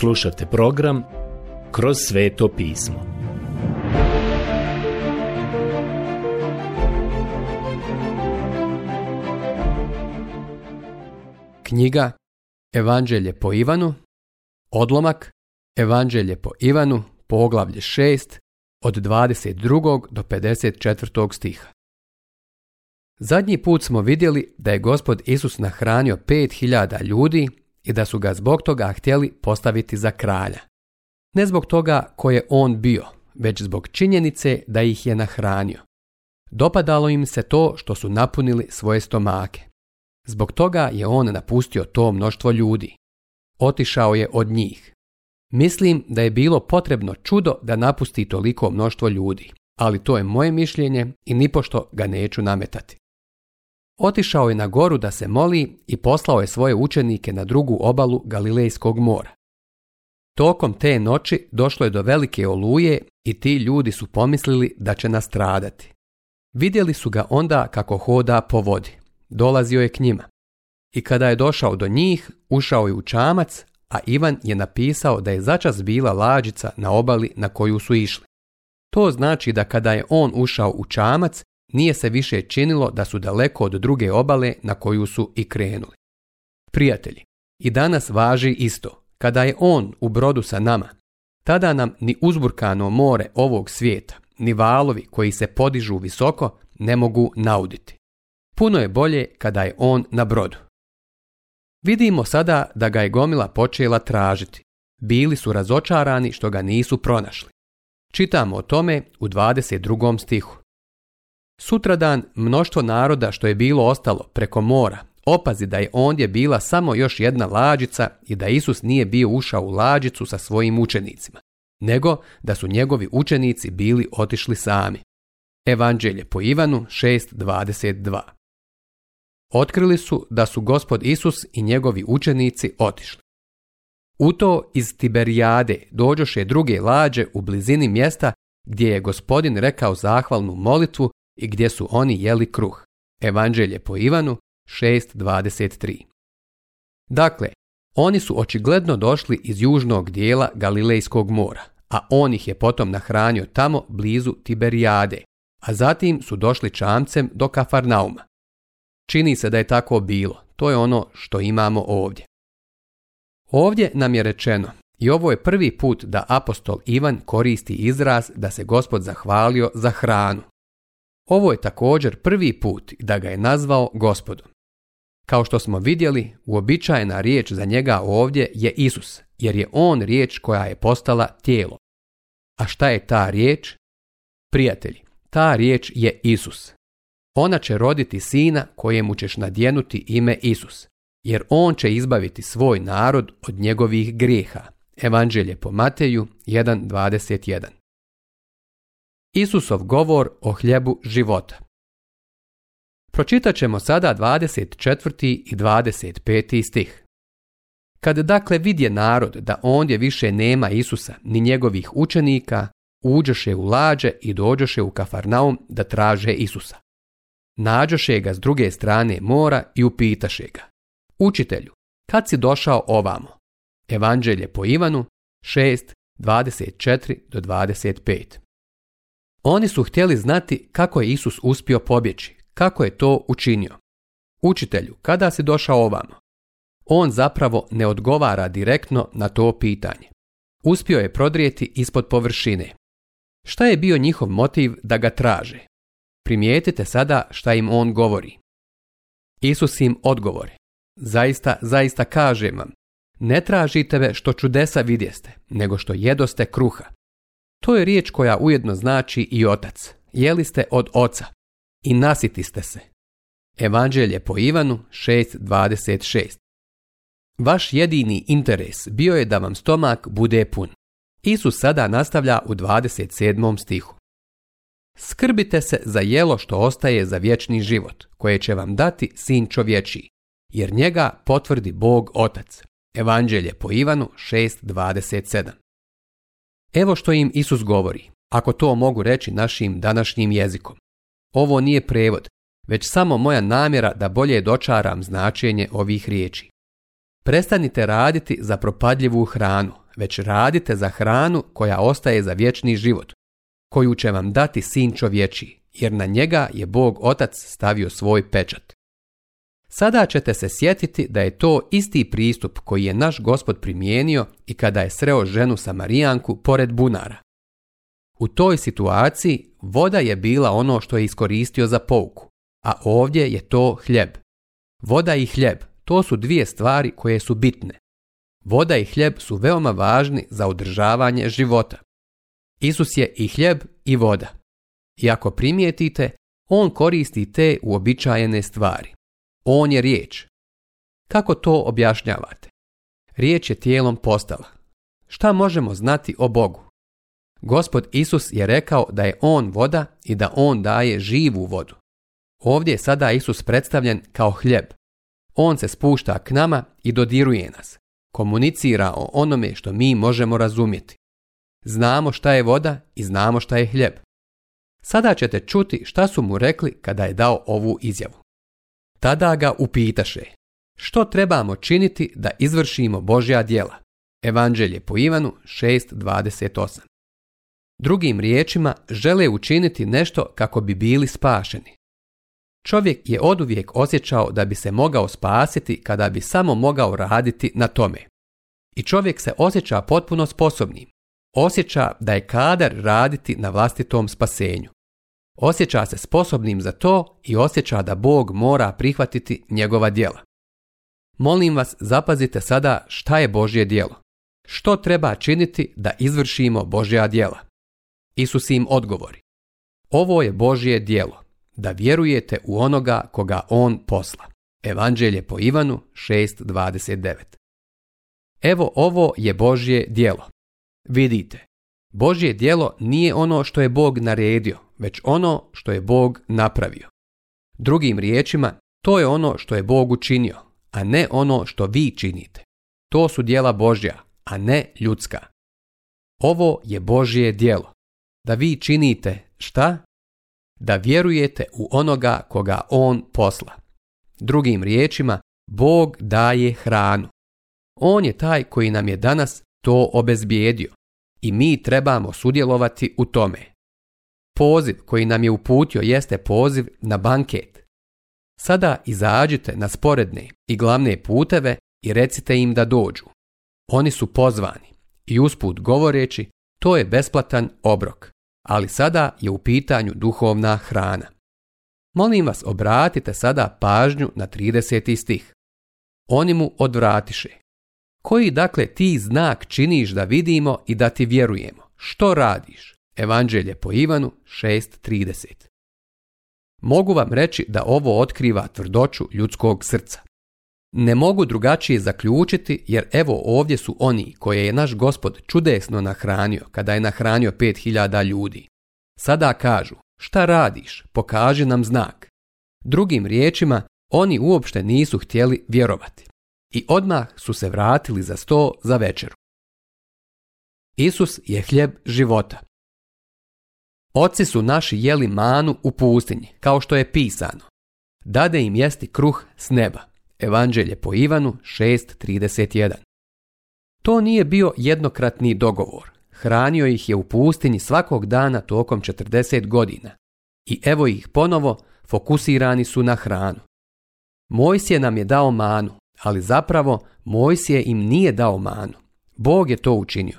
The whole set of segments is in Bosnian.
Slušate program Kroz sveto pismo. Knjiga Evanđelje po Ivanu, odlomak Evanđelje po Ivanu, poglavlje 6, od 22. do 54. stiha. Zadnji put smo vidjeli da je gospod Isus nahranio 5000 ljudi i da su ga zbog toga htjeli postaviti za kralja. Ne zbog toga ko je on bio, već zbog činjenice da ih je nahranio. Dopadalo im se to što su napunili svoje stomake. Zbog toga je on napustio to mnoštvo ljudi. Otišao je od njih. Mislim da je bilo potrebno čudo da napusti toliko mnoštvo ljudi, ali to je moje mišljenje i nipošto ga neću nametati. Otišao je na goru da se moli i poslao je svoje učenike na drugu obalu Galilejskog mora. Tokom te noći došlo je do velike oluje i ti ljudi su pomislili da će nastradati. Vidjeli su ga onda kako hoda po vodi. Dolazio je k njima. I kada je došao do njih, ušao je u čamac, a Ivan je napisao da je začas bila lađica na obali na koju su išli. To znači da kada je on ušao u čamac, nije se više činilo da su daleko od druge obale na koju su i krenuli. Prijatelji, i danas važi isto. Kada je on u brodu sa nama, tada nam ni uzburkano more ovog svijeta, ni valovi koji se podižu visoko, ne mogu nauditi. Puno je bolje kada je on na brodu. Vidimo sada da ga je gomila počela tražiti. Bili su razočarani što ga nisu pronašli. Čitamo o tome u 22. stihu. Sutradan mnoštvo naroda što je bilo ostalo preko mora opazi da je ondje bila samo još jedna lađica i da Isus nije bio ušao u lađicu sa svojim učenicima, nego da su njegovi učenici bili otišli sami. Evanđelje po Ivanu 6.22 Otkrili su da su gospod Isus i njegovi učenici otišli. U to iz Tiberijade dođoše druge lađe u blizini mjesta gdje je gospodin rekao zahvalnu molitvu i gdje su oni jeli kruh. Evanđelje po Ivanu 6.23 Dakle, oni su očigledno došli iz južnog dijela Galilejskog mora, a on ih je potom nahranio tamo blizu Tiberijade, a zatim su došli čamcem do Kafarnauma. Čini se da je tako bilo, to je ono što imamo ovdje. Ovdje nam je rečeno, i ovo je prvi put da apostol Ivan koristi izraz da se gospod zahvalio za hranu, ovo je također prvi put da ga je nazvao gospodom. Kao što smo vidjeli, uobičajena riječ za njega ovdje je Isus, jer je on riječ koja je postala tijelo. A šta je ta riječ? Prijatelji, ta riječ je Isus. Ona će roditi sina kojemu ćeš nadjenuti ime Isus, jer on će izbaviti svoj narod od njegovih grijeha. Evanđelje po Mateju 1.21 Isusov govor o hljebu života. Pročitat ćemo sada 24. i 25. stih. Kad dakle vidje narod da ondje više nema Isusa ni njegovih učenika, uđeše u lađe i dođoše u Kafarnaum da traže Isusa. Nađoše ga s druge strane mora i upitaše ga. Učitelju, kad si došao ovamo? Evanđelje po Ivanu 624 do 25. Oni su htjeli znati kako je Isus uspio pobjeći, kako je to učinio. Učitelju, kada si došao ovamo? On zapravo ne odgovara direktno na to pitanje. Uspio je prodrijeti ispod površine. Šta je bio njihov motiv da ga traže? Primijetite sada šta im on govori. Isus im odgovori. Zaista, zaista kažem vam, ne tražite me što čudesa vidjeste, nego što jedoste kruha. To je riječ koja ujedno znači i otac. Jeli ste od oca i nasiti ste se. Evanđelje po Ivanu 6.26 Vaš jedini interes bio je da vam stomak bude pun. Isus sada nastavlja u 27. stihu. Skrbite se za jelo što ostaje za vječni život, koje će vam dati sin čovječiji, jer njega potvrdi Bog Otac. Evanđelje po Ivanu 6.27 Evo što im Isus govori, ako to mogu reći našim današnjim jezikom. Ovo nije prevod, već samo moja namjera da bolje dočaram značenje ovih riječi. Prestanite raditi za propadljivu hranu, već radite za hranu koja ostaje za vječni život, koju će vam dati sin čovječi, jer na njega je Bog Otac stavio svoj pečat. Sada ćete se sjetiti da je to isti pristup koji je naš gospod primijenio i kada je sreo ženu Samarijanku pored bunara. U toj situaciji voda je bila ono što je iskoristio za pouku, a ovdje je to hljeb. Voda i hljeb, to su dvije stvari koje su bitne. Voda i hljeb su veoma važni za održavanje života. Isus je i hljeb i voda. I ako primijetite, on koristi te uobičajene stvari. On je riječ. Kako to objašnjavate? Riječ je tijelom postala. Šta možemo znati o Bogu? Gospod Isus je rekao da je On voda i da On daje živu vodu. Ovdje je sada Isus predstavljen kao hljeb. On se spušta k nama i dodiruje nas. Komunicira o onome što mi možemo razumjeti. Znamo šta je voda i znamo šta je hljeb. Sada ćete čuti šta su mu rekli kada je dao ovu izjavu. Tada ga upitaše, što trebamo činiti da izvršimo Božja djela? Evanđelje po Ivanu 6.28 Drugim riječima žele učiniti nešto kako bi bili spašeni. Čovjek je oduvijek osjećao da bi se mogao spasiti kada bi samo mogao raditi na tome. I čovjek se osjeća potpuno sposobnim. Osjeća da je kadar raditi na vlastitom spasenju. Osjeća se sposobnim za to i osjeća da Bog mora prihvatiti njegova djela. Molim vas, zapazite sada šta je Božje djelo. Što treba činiti da izvršimo Božja djela? Isus im odgovori. Ovo je Božje djelo, da vjerujete u onoga koga On posla. Evanđelje po Ivanu 6.29 Evo ovo je Božje djelo. Vidite, Božje djelo nije ono što je Bog naredio, već ono što je Bog napravio. Drugim riječima, to je ono što je Bog učinio, a ne ono što vi činite. To su dijela Božja, a ne ljudska. Ovo je Božje dijelo. Da vi činite šta? Da vjerujete u onoga koga On posla. Drugim riječima, Bog daje hranu. On je taj koji nam je danas to obezbijedio i mi trebamo sudjelovati u tome poziv koji nam je uputio jeste poziv na banket. Sada izađite na sporedne i glavne puteve i recite im da dođu. Oni su pozvani i usput govoreći to je besplatan obrok, ali sada je u pitanju duhovna hrana. Molim vas obratite sada pažnju na 30. stih. Oni mu odvratiše. Koji dakle ti znak činiš da vidimo i da ti vjerujemo? Što radiš? Evanđelje po Ivanu 6.30 Mogu vam reći da ovo otkriva tvrdoću ljudskog srca. Ne mogu drugačije zaključiti jer evo ovdje su oni koje je naš gospod čudesno nahranio kada je nahranio 5000 ljudi. Sada kažu, šta radiš, pokaži nam znak. Drugim riječima, oni uopšte nisu htjeli vjerovati. I odmah su se vratili za sto za večeru. Isus je hljeb života. Oci su naši jeli manu u pustinji, kao što je pisano. Dade im jesti kruh s neba. Evanđelje po Ivanu 6.31 To nije bio jednokratni dogovor. Hranio ih je u pustinji svakog dana tokom 40 godina. I evo ih ponovo, fokusirani su na hranu. Mojsije nam je dao manu, ali zapravo Mojsije im nije dao manu. Bog je to učinio.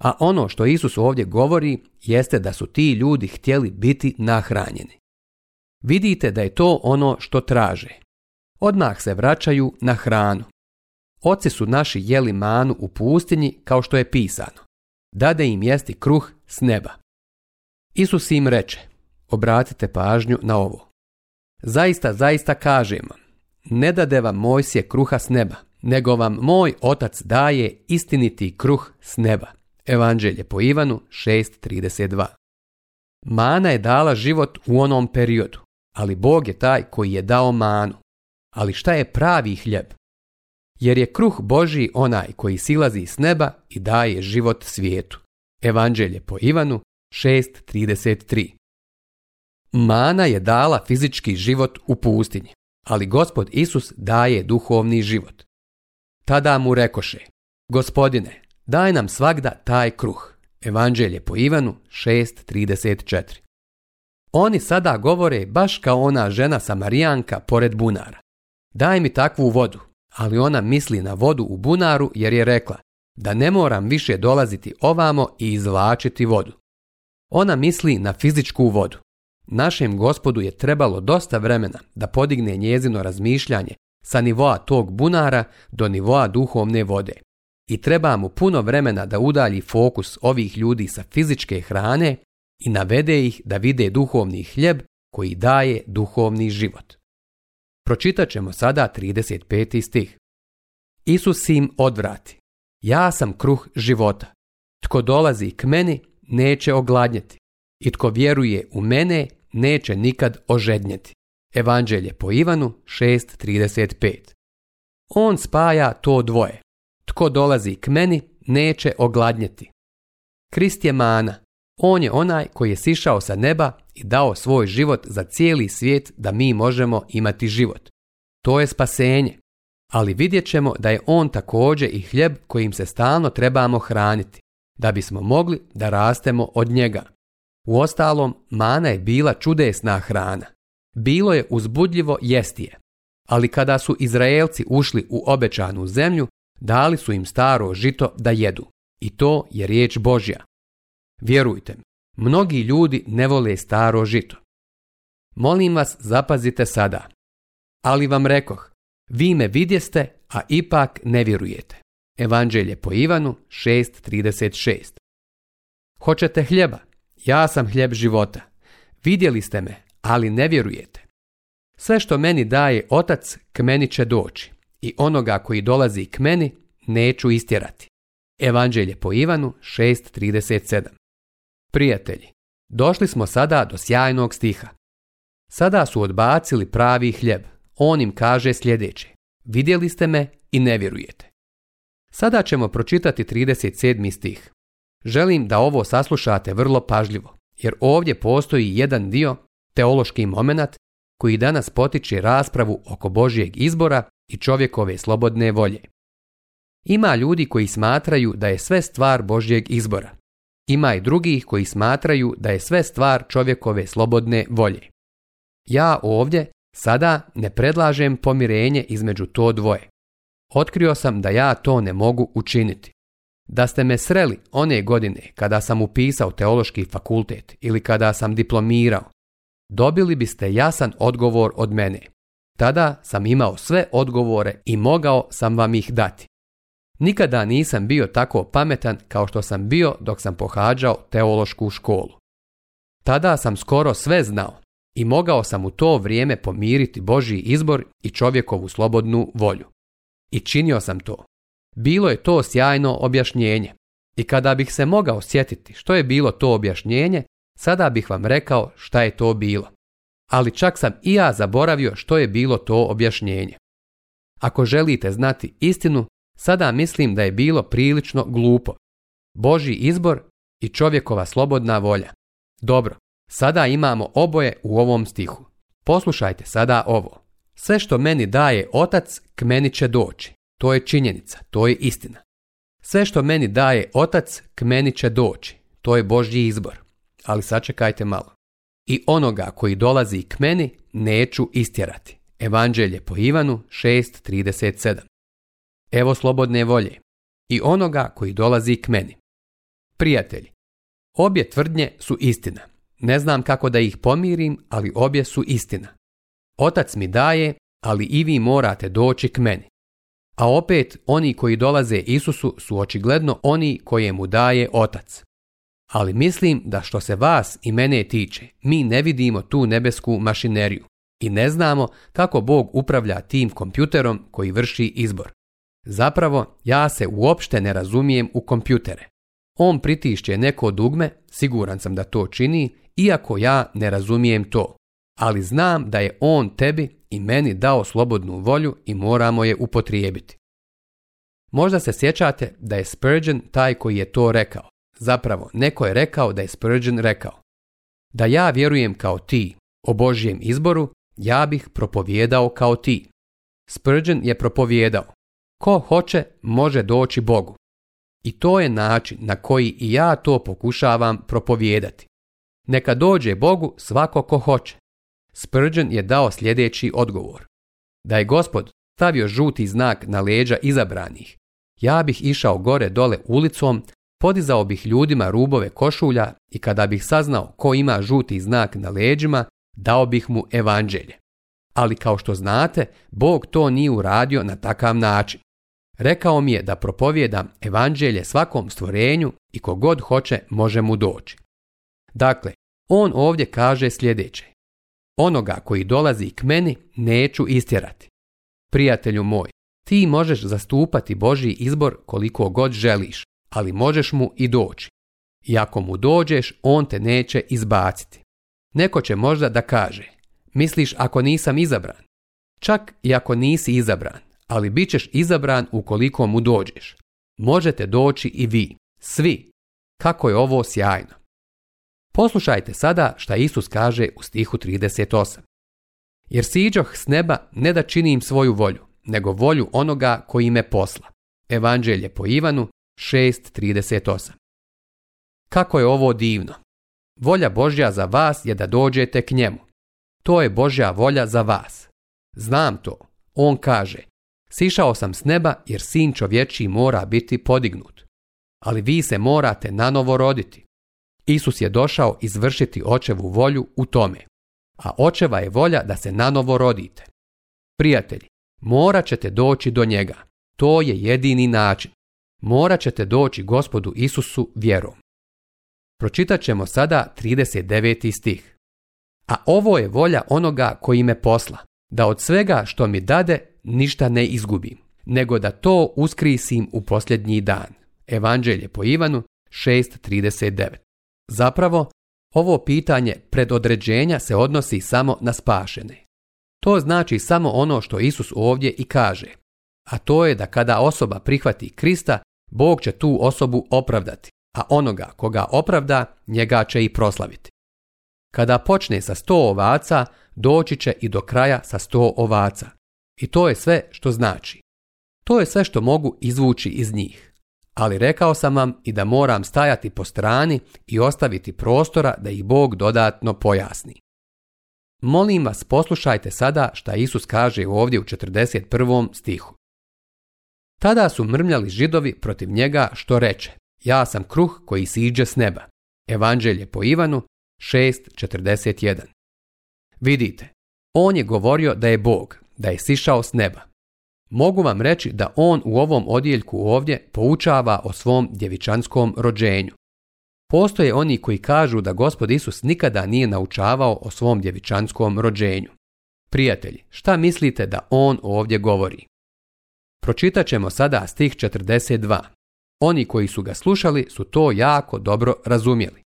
A ono što Isus ovdje govori jeste da su ti ljudi htjeli biti nahranjeni. Vidite da je to ono što traže. Odmah se vraćaju na hranu. Oci su naši jeli manu u pustinji kao što je pisano. Dade im jesti kruh s neba. Isus im reče, obratite pažnju na ovo. Zaista, zaista kažem vam, ne dade vam Mojsije kruha s neba, nego vam moj otac daje istiniti kruh s neba. Evanđelje po Ivanu 6.32. Mana je dala život u onom periodu, ali Bog je taj koji je dao manu. Ali šta je pravi hljeb? Jer je kruh Božji onaj koji silazi s neba i daje život svijetu. Evanđelje po Ivanu 6.33. Mana je dala fizički život u pustinji, ali gospod Isus daje duhovni život. Tada mu rekoše, gospodine, Daj nam svakda taj kruh. Evanđelje po Ivanu 6.34 Oni sada govore baš kao ona žena Samarijanka pored bunara. Daj mi takvu vodu, ali ona misli na vodu u bunaru jer je rekla da ne moram više dolaziti ovamo i izvlačiti vodu. Ona misli na fizičku vodu. Našem gospodu je trebalo dosta vremena da podigne njezino razmišljanje sa nivoa tog bunara do nivoa duhovne vode i treba mu puno vremena da udalji fokus ovih ljudi sa fizičke hrane i navede ih da vide duhovni hljeb koji daje duhovni život. Pročitat ćemo sada 35. stih. Isus im odvrati. Ja sam kruh života. Tko dolazi k meni neće ogladnjeti i tko vjeruje u mene neće nikad ožednjeti. Evanđelje po Ivanu 6.35 On spaja to dvoje. Tko dolazi k meni, neće ogladnjeti. Krist je mana. On je onaj koji je sišao sa neba i dao svoj život za cijeli svijet da mi možemo imati život. To je spasenje. Ali vidjet ćemo da je on također i hljeb kojim se stalno trebamo hraniti, da bismo mogli da rastemo od njega. Uostalom, mana je bila čudesna hrana. Bilo je uzbudljivo jesti je. Ali kada su Izraelci ušli u obećanu zemlju, Dali su im staro žito da jedu. I to je riječ Božja. Vjerujte, mnogi ljudi ne vole staro žito. Molim vas, zapazite sada. Ali vam rekoh, vi me vidjeste, a ipak ne vjerujete. Evanđelje po Ivanu 6.36 Hoćete hljeba? Ja sam hljeb života. Vidjeli ste me, ali ne vjerujete. Sve što meni daje otac, k meni će doći i onoga koji dolazi k meni neću istjerati. Evanđelje po Ivanu 6.37 Prijatelji, došli smo sada do sjajnog stiha. Sada su odbacili pravi hljeb. On im kaže sljedeće. Vidjeli ste me i ne vjerujete. Sada ćemo pročitati 37. stih. Želim da ovo saslušate vrlo pažljivo, jer ovdje postoji jedan dio, teološki momenat, koji danas potiče raspravu oko Božijeg izbora i čovjekove slobodne volje. Ima ljudi koji smatraju da je sve stvar Božjeg izbora. Ima i drugih koji smatraju da je sve stvar čovjekove slobodne volje. Ja ovdje sada ne predlažem pomirenje između to dvoje. Otkrio sam da ja to ne mogu učiniti. Da ste me sreli one godine kada sam upisao teološki fakultet ili kada sam diplomirao, dobili biste jasan odgovor od mene. Tada sam imao sve odgovore i mogao sam vam ih dati. Nikada nisam bio tako pametan kao što sam bio dok sam pohađao teološku školu. Tada sam skoro sve znao i mogao sam u to vrijeme pomiriti Božji izbor i čovjekovu slobodnu volju. I činio sam to. Bilo je to sjajno objašnjenje. I kada bih se mogao sjetiti što je bilo to objašnjenje, sada bih vam rekao šta je to bilo. Ali čak sam i ja zaboravio što je bilo to objašnjenje. Ako želite znati istinu, sada mislim da je bilo prilično glupo. Boži izbor i čovjekova slobodna volja. Dobro, sada imamo oboje u ovom stihu. Poslušajte sada ovo. Sve što meni daje otac, k meni će doći. To je činjenica, to je istina. Sve što meni daje otac, k meni će doći. To je Božji izbor ali sačekajte malo. I onoga koji dolazi k meni neću istjerati. Evanđelje po Ivanu 6.37 Evo slobodne volje. I onoga koji dolazi k meni. Prijatelji, obje tvrdnje su istina. Ne znam kako da ih pomirim, ali obje su istina. Otac mi daje, ali i vi morate doći k meni. A opet, oni koji dolaze Isusu su očigledno oni koje mu daje Otac ali mislim da što se vas i mene tiče, mi ne vidimo tu nebesku mašineriju i ne znamo kako Bog upravlja tim kompjuterom koji vrši izbor. Zapravo, ja se uopšte ne razumijem u kompjutere. On pritišće neko dugme, siguran sam da to čini, iako ja ne razumijem to. Ali znam da je on tebi i meni dao slobodnu volju i moramo je upotrijebiti. Možda se sjećate da je Spurgeon taj koji je to rekao Zapravo, neko je rekao da je Spurgeon rekao Da ja vjerujem kao ti o Božjem izboru, ja bih propovjedao kao ti. Spurgeon je propovjedao Ko hoće, može doći Bogu. I to je način na koji i ja to pokušavam propovijedati. Neka dođe Bogu svako ko hoće. Spurgeon je dao sljedeći odgovor. Da je gospod stavio žuti znak na leđa izabranih, ja bih išao gore dole ulicom Podizao bih ljudima rubove košulja i kada bih saznao ko ima žuti znak na leđima, dao bih mu evanđelje. Ali kao što znate, Bog to nije uradio na takav način. Rekao mi je da propovjedam evanđelje svakom stvorenju i kogod hoće može mu doći. Dakle, on ovdje kaže sljedeće. Onoga koji dolazi k meni neću istjerati. Prijatelju moj, ti možeš zastupati Božji izbor koliko god želiš, ali možeš mu i doći. I ako mu dođeš, on te neće izbaciti. Neko će možda da kaže, misliš ako nisam izabran? Čak i ako nisi izabran, ali bit ćeš izabran ukoliko mu dođeš. Možete doći i vi, svi. Kako je ovo sjajno. Poslušajte sada šta Isus kaže u stihu 38. Jer siđoh s neba ne da činim svoju volju, nego volju onoga koji me posla. Evanđelje po Ivanu, 6.38 Kako je ovo divno! Volja Božja za vas je da dođete k njemu. To je Božja volja za vas. Znam to. On kaže, sišao sam s neba jer sin čovječiji mora biti podignut. Ali vi se morate nanovo roditi. Isus je došao izvršiti očevu volju u tome. A očeva je volja da se nanovo rodite. Prijatelji, morat ćete doći do njega. To je jedini način morat ćete doći gospodu Isusu vjerom. Pročitat ćemo sada 39. stih. A ovo je volja onoga koji me posla, da od svega što mi dade ništa ne izgubim, nego da to uskrisim u posljednji dan. Evanđelje po Ivanu 6.39 Zapravo, ovo pitanje predodređenja se odnosi samo na spašene. To znači samo ono što Isus ovdje i kaže, a to je da kada osoba prihvati Krista, Bog će tu osobu opravdati, a onoga koga opravda, njega će i proslaviti. Kada počne sa sto ovaca, doći će i do kraja sa sto ovaca. I to je sve što znači. To je sve što mogu izvući iz njih. Ali rekao sam vam i da moram stajati po strani i ostaviti prostora da ih Bog dodatno pojasni. Molim vas poslušajte sada šta Isus kaže ovdje u 41. stihu. Tada su mrmljali židovi protiv njega što reče, ja sam kruh koji siđe s neba. Evanđelje po Ivanu 6.41 Vidite, on je govorio da je Bog, da je sišao s neba. Mogu vam reći da on u ovom odjeljku ovdje poučava o svom djevičanskom rođenju. Postoje oni koji kažu da gospod Isus nikada nije naučavao o svom djevičanskom rođenju. Prijatelji, šta mislite da on ovdje govori? Pročitat ćemo sada stih 42. Oni koji su ga slušali su to jako dobro razumjeli.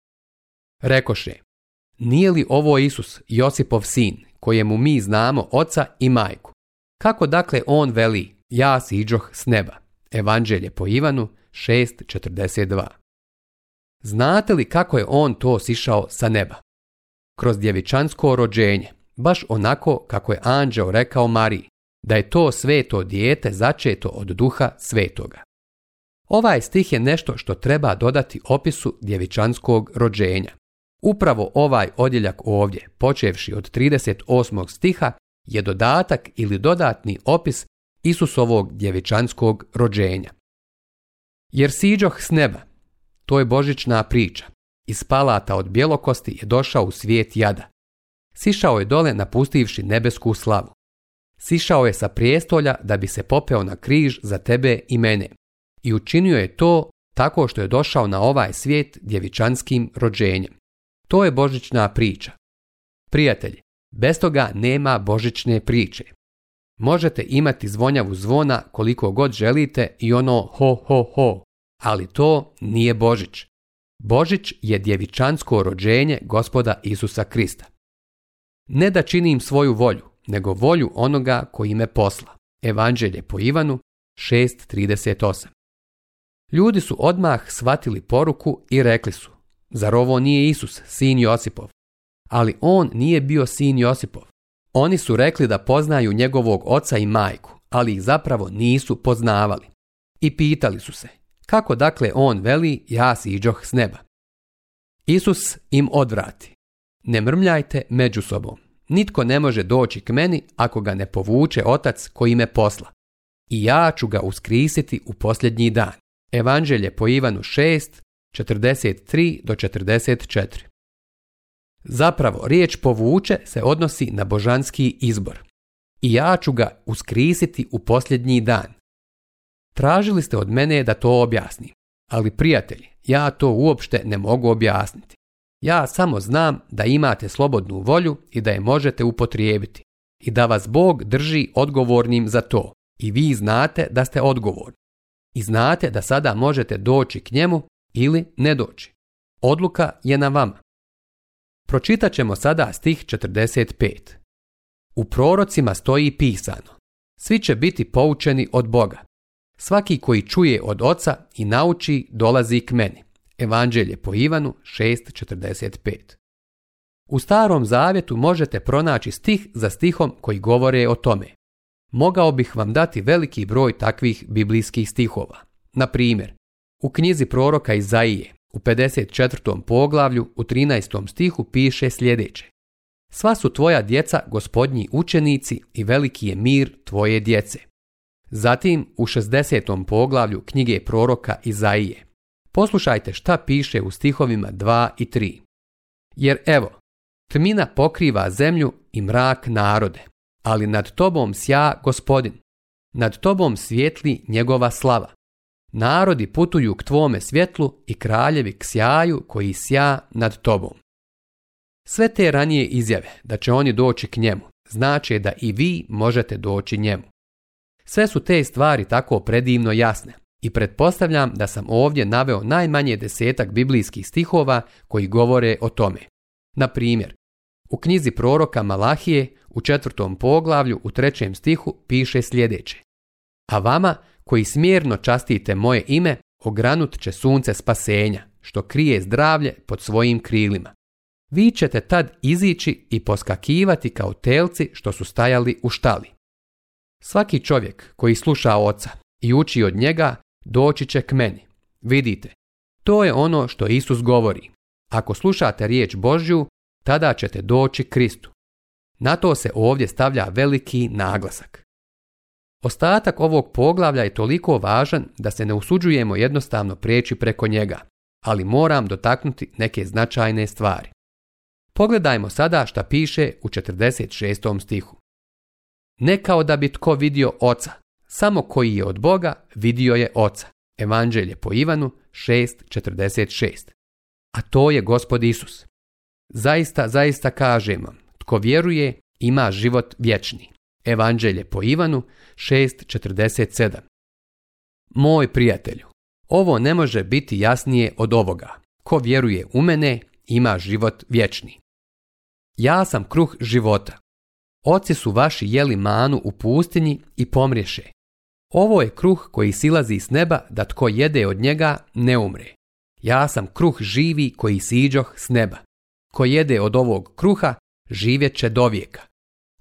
Rekoše, nije li ovo Isus, Josipov sin, kojemu mi znamo oca i majku? Kako dakle on veli, ja siđoh s neba? Evanđelje po Ivanu 6.42 Znate li kako je on to sišao sa neba? Kroz djevičansko rođenje, baš onako kako je anđeo rekao Mariji, da je to sveto dijete začeto od duha svetoga. Ovaj stih je nešto što treba dodati opisu djevičanskog rođenja. Upravo ovaj odjeljak ovdje, počevši od 38. stiha, je dodatak ili dodatni opis Isusovog djevičanskog rođenja. Jer siđoh s neba, to je božićna priča, iz palata od bjelokosti je došao u svijet jada. Sišao je dole napustivši nebesku slavu sišao je sa prijestolja da bi se popeo na križ za tebe i mene. I učinio je to tako što je došao na ovaj svijet djevičanskim rođenjem. To je božićna priča. Prijatelji, bez toga nema božićne priče. Možete imati zvonjavu zvona koliko god želite i ono ho ho ho, ali to nije Božić. Božić je djevičansko rođenje gospoda Isusa Krista. Ne da činim svoju volju, nego volju onoga koji me posla. Evanđelje po Ivanu 6.38 Ljudi su odmah shvatili poruku i rekli su, zar ovo nije Isus, sin Josipov? Ali on nije bio sin Josipov. Oni su rekli da poznaju njegovog oca i majku, ali ih zapravo nisu poznavali. I pitali su se, kako dakle on veli, ja iđoh s neba? Isus im odvrati, ne mrmljajte među sobom. Nitko ne može doći k meni ako ga ne povuče otac koji me posla. I ja ću ga uskrisiti u posljednji dan. Evanđelje po Ivanu 6, 43 do 44. Zapravo, riječ povuče se odnosi na božanski izbor. I ja ću ga uskrisiti u posljednji dan. Tražili ste od mene da to objasnim. Ali prijatelji, ja to uopšte ne mogu objasniti. Ja samo znam da imate slobodnu volju i da je možete upotrijebiti i da vas Bog drži odgovornim za to i vi znate da ste odgovorni i znate da sada možete doći k njemu ili ne doći. Odluka je na vama. Pročitat ćemo sada stih 45. U prorocima stoji pisano. Svi će biti poučeni od Boga. Svaki koji čuje od oca i nauči dolazi k meni. Evanđelje po Ivanu 6.45. U starom zavjetu možete pronaći stih za stihom koji govore o tome. Mogao bih vam dati veliki broj takvih biblijskih stihova. Na primjer, u knjizi proroka Izaije u 54. poglavlju u 13. stihu piše sljedeće. Sva su tvoja djeca gospodnji učenici i veliki je mir tvoje djece. Zatim u 60. poglavlju knjige proroka Izaije Poslušajte šta piše u stihovima 2 i 3. Jer evo, tmina pokriva zemlju i mrak narode, ali nad tobom sja gospodin, nad tobom svijetli njegova slava. Narodi putuju k tvome svjetlu i kraljevi k sjaju koji sja nad tobom. Sve te ranije izjave da će oni doći k njemu, znači da i vi možete doći njemu. Sve su te stvari tako predivno jasne i pretpostavljam da sam ovdje naveo najmanje desetak biblijskih stihova koji govore o tome. Na primjer, u knjizi proroka Malahije u četvrtom poglavlju u trećem stihu piše sljedeće. A vama koji smjerno častite moje ime, ogranut će sunce spasenja, što krije zdravlje pod svojim krilima. Vi ćete tad izići i poskakivati kao telci što su stajali u štali. Svaki čovjek koji sluša oca i uči od njega, doći će k meni. Vidite, to je ono što Isus govori. Ako slušate riječ Božju, tada ćete doći Kristu. Na to se ovdje stavlja veliki naglasak. Ostatak ovog poglavlja je toliko važan da se ne usuđujemo jednostavno prijeći preko njega, ali moram dotaknuti neke značajne stvari. Pogledajmo sada šta piše u 46. stihu. Ne kao da bi tko vidio oca, samo koji je od Boga vidio je Oca. Evanđelje po Ivanu 6.46. A to je gospod Isus. Zaista, zaista kažem vam, tko vjeruje ima život vječni. Evanđelje po Ivanu 6.47. Moj prijatelju, ovo ne može biti jasnije od ovoga. Ko vjeruje u mene ima život vječni. Ja sam kruh života. Oci su vaši jeli manu u pustinji i pomriješe. Ovo je kruh koji silazi s neba da tko jede od njega ne umre. Ja sam kruh živi koji siđoh s neba. Ko jede od ovog kruha živjet će do vijeka.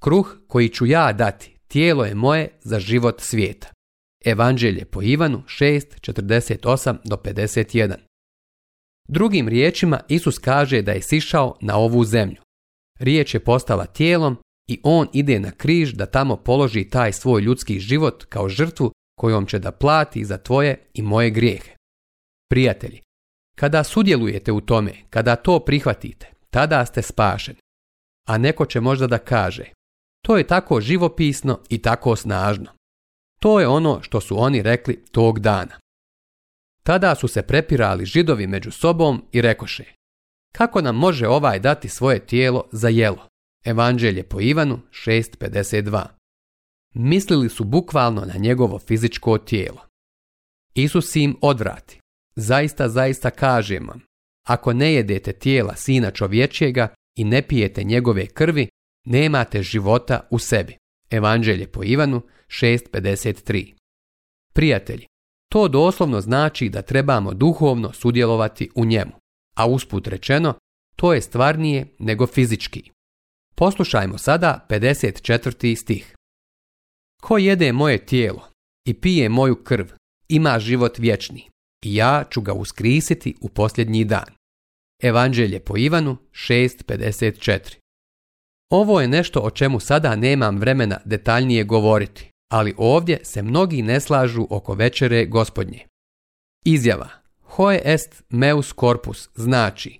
Kruh koji ću ja dati tijelo je moje za život svijeta. Evanđelje po Ivanu 6.48 do 51. Drugim riječima Isus kaže da je sišao na ovu zemlju. Riječ je postala tijelom i on ide na križ da tamo položi taj svoj ljudski život kao žrtvu kojom će da plati za tvoje i moje grijehe. Prijatelji, kada sudjelujete u tome, kada to prihvatite, tada ste spašeni. A neko će možda da kaže, to je tako živopisno i tako snažno. To je ono što su oni rekli tog dana. Tada su se prepirali židovi među sobom i rekoše, kako nam može ovaj dati svoje tijelo za jelo? Evanđelje po Ivanu 6.52. Mislili su bukvalno na njegovo fizičko tijelo. Isus im odvrati. Zaista, zaista kažem vam, ako ne jedete tijela sina čovječjega i ne pijete njegove krvi, nemate života u sebi. Evanđelje po Ivanu 6.53. Prijatelji, to doslovno znači da trebamo duhovno sudjelovati u njemu, a usput rečeno, to je stvarnije nego fizički. Poslušajmo sada 54. stih. Ko jede moje tijelo i pije moju krv, ima život vječni i ja ću ga uskrisiti u posljednji dan. Evanđelje po Ivanu 6.54 Ovo je nešto o čemu sada nemam vremena detaljnije govoriti, ali ovdje se mnogi ne slažu oko večere gospodnje. Izjava Hoe est meus corpus znači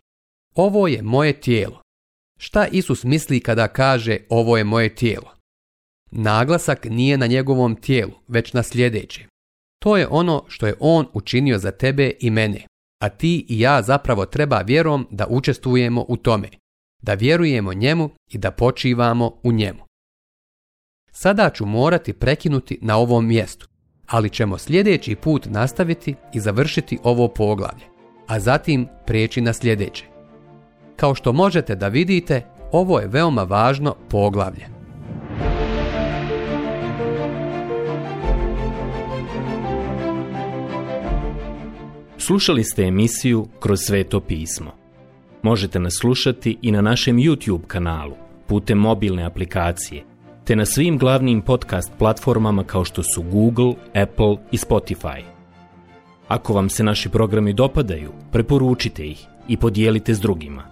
Ovo je moje tijelo Šta Isus misli kada kaže ovo je moje tijelo? Naglasak nije na njegovom tijelu, već na sljedećem. To je ono što je on učinio za tebe i mene, a ti i ja zapravo treba vjerom da učestvujemo u tome, da vjerujemo njemu i da počivamo u njemu. Sada ću morati prekinuti na ovom mjestu, ali ćemo sljedeći put nastaviti i završiti ovo poglavlje, a zatim prijeći na sljedeće. Kao što možete da vidite, ovo je veoma važno poglavlje. Slušali ste emisiju Kroz sveto pismo. Možete nas slušati i na našem YouTube kanalu putem mobilne aplikacije, te na svim glavnim podcast platformama kao što su Google, Apple i Spotify. Ako vam se naši programi dopadaju, preporučite ih i podijelite s drugima.